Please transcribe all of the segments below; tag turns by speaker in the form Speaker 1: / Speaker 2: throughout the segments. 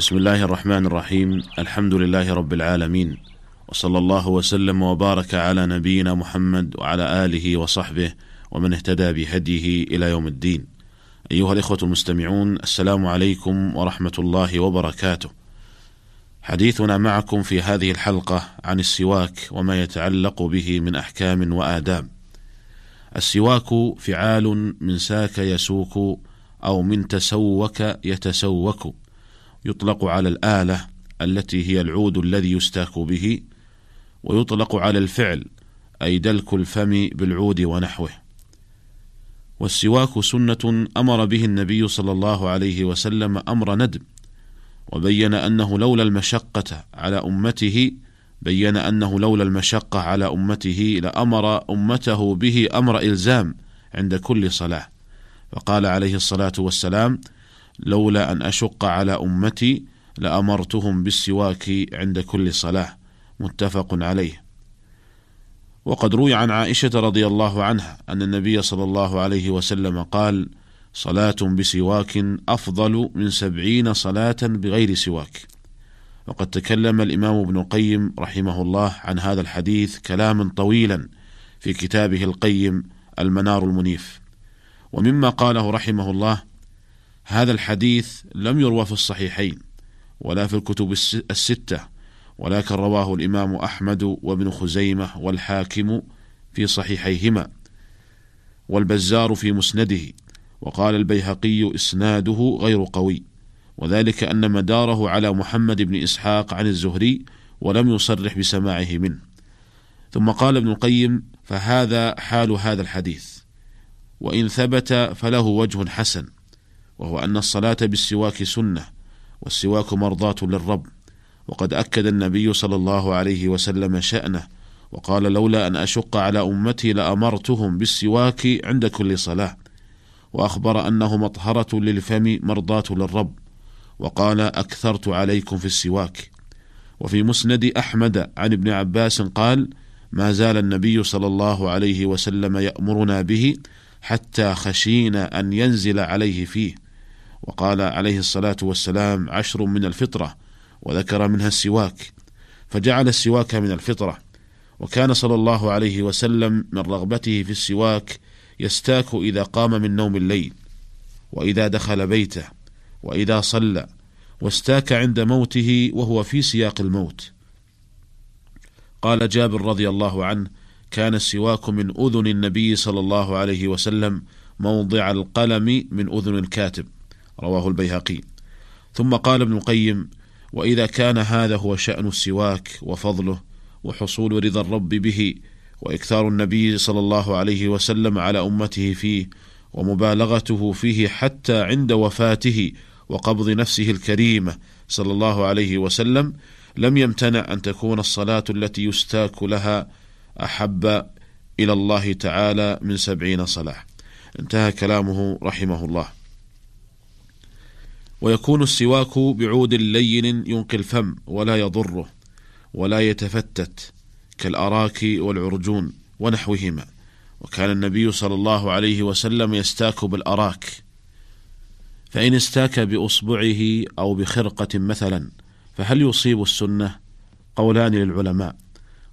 Speaker 1: بسم الله الرحمن الرحيم الحمد لله رب العالمين وصلى الله وسلم وبارك على نبينا محمد وعلى اله وصحبه ومن اهتدى بهديه إلى يوم الدين. ايها الاخوه المستمعون السلام عليكم ورحمه الله وبركاته. حديثنا معكم في هذه الحلقة عن السواك وما يتعلق به من احكام واداب. السواك فعال من ساك يسوك أو من تسوك يتسوك يطلق على الآلة التي هي العود الذي يستاك به ويطلق على الفعل أي دلك الفم بالعود ونحوه. والسواك سنة أمر به النبي صلى الله عليه وسلم أمر ندب وبين أنه لولا المشقة على أمته بين أنه لولا المشقة على أمته لأمر أمته به أمر إلزام عند كل صلاة. فقال عليه الصلاة والسلام لولا أن أشق على أمتي لأمرتهم بالسواك عند كل صلاة. متفق عليه. وقد روي عن عائشة رضي الله عنها أن النبي صلى الله عليه وسلم قال صلاة بسواك أفضل من سبعين صلاة بغير سواك. وقد تكلم الإمام ابن القيم رحمه الله عن هذا الحديث كلاما طويلا في كتابه القيم المنار المنيف. ومما قاله رحمه الله هذا الحديث لم يروى في الصحيحين ولا في الكتب الستة ولكن رواه الإمام أحمد وابن خزيمة والحاكم في صحيحيهما والبزار في مسنده وقال البيهقي إسناده غير قوي وذلك أن مداره على محمد بن إسحاق عن الزهري ولم يصرح بسماعه منه. ثم قال ابن القيم فهذا حال هذا الحديث وإن ثبت فله وجه حسن وهو أن الصلاة بالسواك سنة والسواك مرضاة للرب. وقد أكد النبي صلى الله عليه وسلم شأنه وقال لولا أن أشق على أمتي لأمرتهم بالسواك عند كل صلاة. وأخبر أنه مطهرة للفم مرضاة للرب. وقال أكثرت عليكم في السواك. وفي مسند أحمد عن ابن عباس قال ما زال النبي صلى الله عليه وسلم يأمرنا به حتى خشينا أن ينزل عليه فيه وقال عليه الصلاة والسلام عشر من الفطرة وذكر منها السواك فجعل السواك من الفطرة وكان صلى الله عليه وسلم من رغبته في السواك يستاك إذا قام من نوم الليل وإذا دخل بيته وإذا صلى واستاك عند موته وهو في سياق الموت. قال جابر رضي الله عنه كان السواك من أذن النبي صلى الله عليه وسلم موضع القلم من أذن الكاتب. رواه البيهقي. ثم قال ابن القيم وإذا كان هذا هو شأن السواك وفضله وحصول رضا الرب به وإكثار النبي صلى الله عليه وسلم على أمته فيه ومبالغته فيه حتى عند وفاته وقبض نفسه الكريمه صلى الله عليه وسلم لم يمتنع أن تكون الصلاة التي يستاك لها أحب إلى الله تعالى من سبعين صلاة. انتهى كلامه رحمه الله. ويكون السواك بعود لين ينقي الفم ولا يضره ولا يتفتت كالأراك والعرجون ونحوهما. وكان النبي صلى الله عليه وسلم يستاك بالأراك. فإن استاك بأصبعه أو بخرقة مثلا فهل يصيب السنة؟ قولان للعلماء.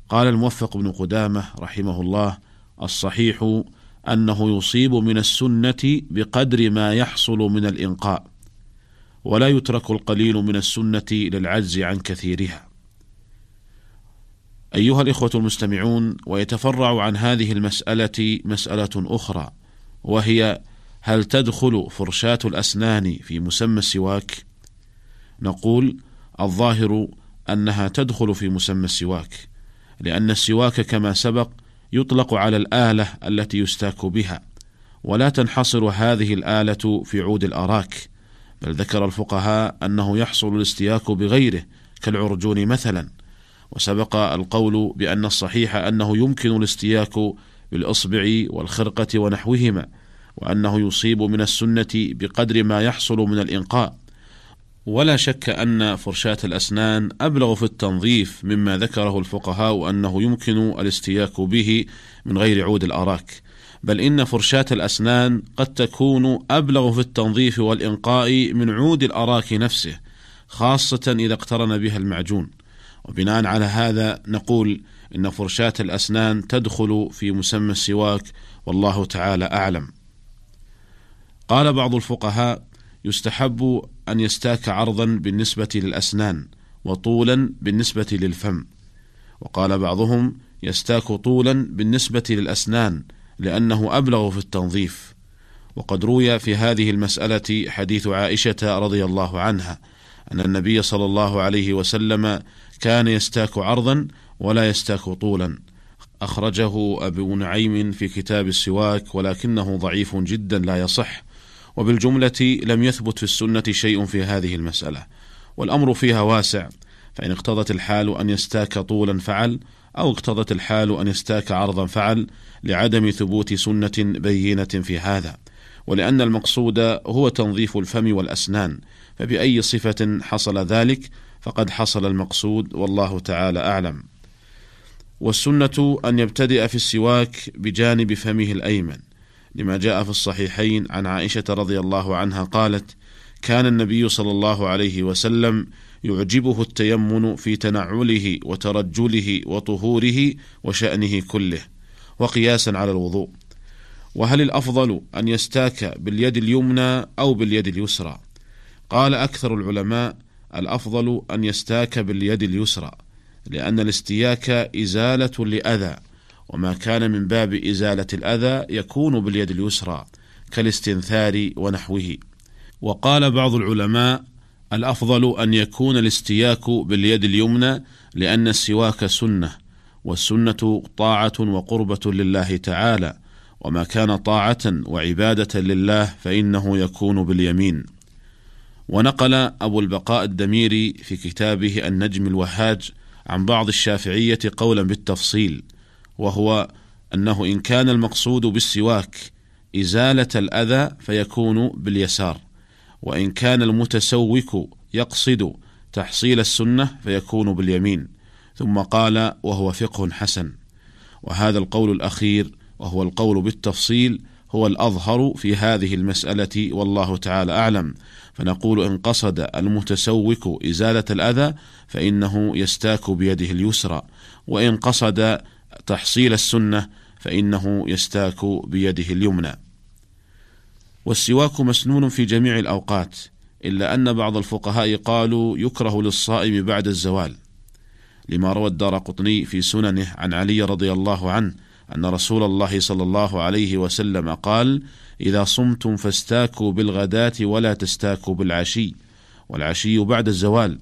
Speaker 1: قال الموفق بن قدامة رحمه الله الصحيح أنه يصيب من السنة بقدر ما يحصل من الإنقاء. ولا يترك القليل من السنة للعجز عن كثيرها. أيها الإخوة المستمعون، ويتفرع عن هذه المسألة مسألة أخرى، وهي هل تدخل فرشاة الأسنان في مسمى السواك؟ نقول: الظاهر أنها تدخل في مسمى السواك، لأن السواك كما سبق يطلق على الآلة التي يستاك بها، ولا تنحصر هذه الآلة في عود الأراك، بل ذكر الفقهاء أنه يحصل الاستياك بغيره كالعرجون مثلا. وسبق القول بأن الصحيح أنه يمكن الاستياك بالإصبع والخرقة ونحوهما وأنه يصيب من السنة بقدر ما يحصل من الإنقاء. ولا شك أن فرشاة الأسنان أبلغ في التنظيف مما ذكره الفقهاء أنه يمكن الاستياك به من غير عود الأراك. بل إن فرشاة الأسنان قد تكون أبلغ في التنظيف والإنقاء من عود الأراك نفسه خاصة إذا اقترن بها المعجون. وبناء على هذا نقول إن فرشاة الأسنان تدخل في مسمى السواك والله تعالى أعلم. قال بعض الفقهاء يستحب أن يستاك عرضا بالنسبة للأسنان وطولا بالنسبة للفم. وقال بعضهم يستاك طولا بالنسبة للأسنان لأنه أبلغ في التنظيف. وقد روي في هذه المسألة حديث عائشة رضي الله عنها أن النبي صلى الله عليه وسلم كان يستاك عرضا ولا يستاك طولا. أخرجه أبو نعيم في كتاب السواك ولكنه ضعيف جدا لا يصح وبالجملة لم يثبت في السنة شيء في هذه المسألة. والأمر فيها واسع فإن اقتضت الحال أن يستاك طولا فعل أو اقتضت الحال أن يستاك عرضا فعل لعدم ثبوت سنة بينة في هذا. ولأن المقصود هو تنظيف الفم والأسنان فبأي صفة حصل ذلك فقد حصل المقصود والله تعالى أعلم. والسنة أن يبتدئ في السواك بجانب فمه الأيمن لما جاء في الصحيحين عن عائشة رضي الله عنها قالت: كان النبي صلى الله عليه وسلم يعجبه التيمن في تنعله وترجله وطهوره وشأنه كله، وقياسا على الوضوء. وهل الأفضل أن يستاك باليد اليمنى أو باليد اليسرى؟ قال أكثر العلماء: الأفضل أن يستاك باليد اليسرى، لأن الاستياك إزالة لأذى، وما كان من باب إزالة الأذى يكون باليد اليسرى كالاستنثار ونحوه وقال بعض العلماء الأفضل أن يكون الاستياك باليد اليمنى لأن السواك سنة والسنة طاعة وقربة لله تعالى وما كان طاعة وعبادة لله فإنه يكون باليمين. ونقل أبو البقاء الدميري في كتابه النجم الوهاج عن بعض الشافعية قولا بالتفصيل وهو أنه إن كان المقصود بالسواك إزالة الأذى فيكون باليسار. وإن كان المتسوك يقصد تحصيل السنة فيكون باليمين. ثم قال وهو فقه حسن. وهذا القول الأخير وهو القول بالتفصيل هو الأظهر في هذه المسألة والله تعالى أعلم. فنقول إن قصد المتسوك إزالة الأذى فإنه يستاك بيده اليسرى. وإن قصد تحصيل السنة فإنه يستاك بيده اليمنى. والسواك مسنون في جميع الأوقات إلا أن بعض الفقهاء قالوا يكره للصائم بعد الزوال. لما روى الدار قطني في سننه عن علي رضي الله عنه أن رسول الله صلى الله عليه وسلم قال إذا صمتم فاستاكوا بالغداة ولا تستاكوا بالعشي والعشي بعد الزوال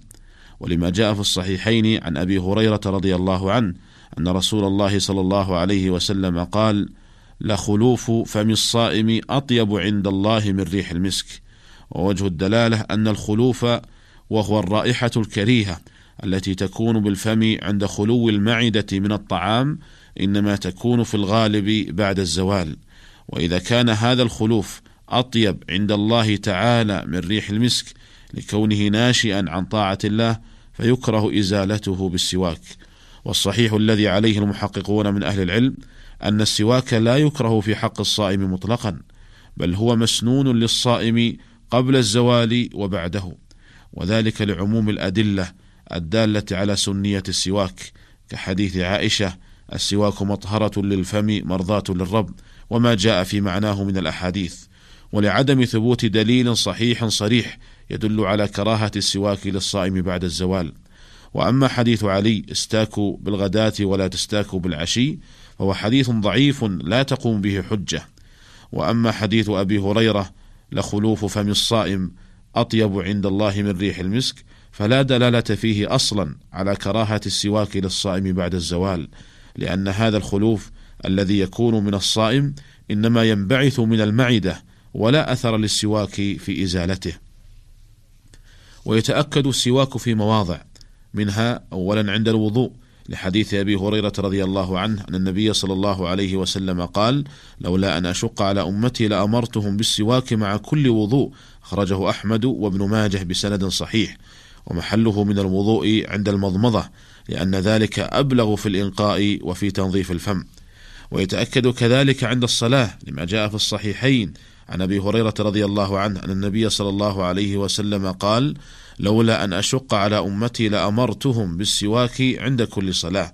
Speaker 1: ولما جاء في الصحيحين عن أبي هريرة رضي الله عنه أن رسول الله صلى الله عليه وسلم قال: لخلوف فم الصائم أطيب عند الله من ريح المسك، ووجه الدلالة أن الخلوف وهو الرائحة الكريهة التي تكون بالفم عند خلو المعدة من الطعام إنما تكون في الغالب بعد الزوال، وإذا كان هذا الخلوف أطيب عند الله تعالى من ريح المسك لكونه ناشئا عن طاعة الله فيكره إزالته بالسواك. والصحيح الذي عليه المحققون من أهل العلم أن السواك لا يكره في حق الصائم مطلقا بل هو مسنون للصائم قبل الزوال وبعده. وذلك لعموم الأدلة الدالة على سنية السواك كحديث عائشة السواك مطهرة للفم مرضاة للرب وما جاء في معناه من الأحاديث. ولعدم ثبوت دليل صحيح صريح يدل على كراهة السواك للصائم بعد الزوال. وأما حديث علي استاكوا بالغداة ولا تستاكوا بالعشي فهو حديث ضعيف لا تقوم به حجة. وأما حديث أبي هريرة لخلوف فم الصائم أطيب عند الله من ريح المسك فلا دلالة فيه أصلا على كراهة السواك للصائم بعد الزوال لأن هذا الخلوف الذي يكون من الصائم إنما ينبعث من المعدة ولا أثر للسواك في إزالته. ويتأكد السواك في مواضع منها أولا عند الوضوء لحديث أبي هريرة رضي الله عنه أن النبي صلى الله عليه وسلم قال لولا أن أشق على أمتي لأمرتهم بالسواك مع كل وضوء أخرجه أحمد وابن ماجه بسند صحيح. ومحله من الوضوء عند المضمضة لأن ذلك أبلغ في الإنقاء وفي تنظيف الفم. ويتأكد كذلك عند الصلاة لما جاء في الصحيحين عن أبي هريرة رضي الله عنه أن النبي صلى الله عليه وسلم قال: لولا أن أشق على أمتي لأمرتهم بالسواك عند كل صلاة.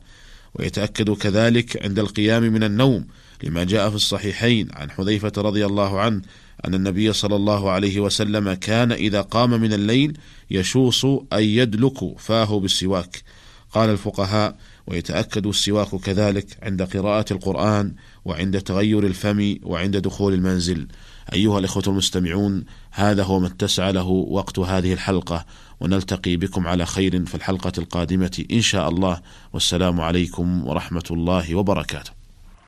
Speaker 1: ويتأكد كذلك عند القيام من النوم لما جاء في الصحيحين عن حذيفة رضي الله عنه أن النبي صلى الله عليه وسلم كان إذا قام من الليل يشوص أي يدلك فاه بالسواك. قال الفقهاء ويتأكد السواك كذلك عند قراءة القرآن وعند تغير الفم وعند دخول المنزل. أيها الإخوة المستمعون هذا هو ما اتسع له وقت هذه الحلقة ونلتقي بكم على خير في الحلقة القادمة إن شاء الله. والسلام عليكم ورحمة الله وبركاته.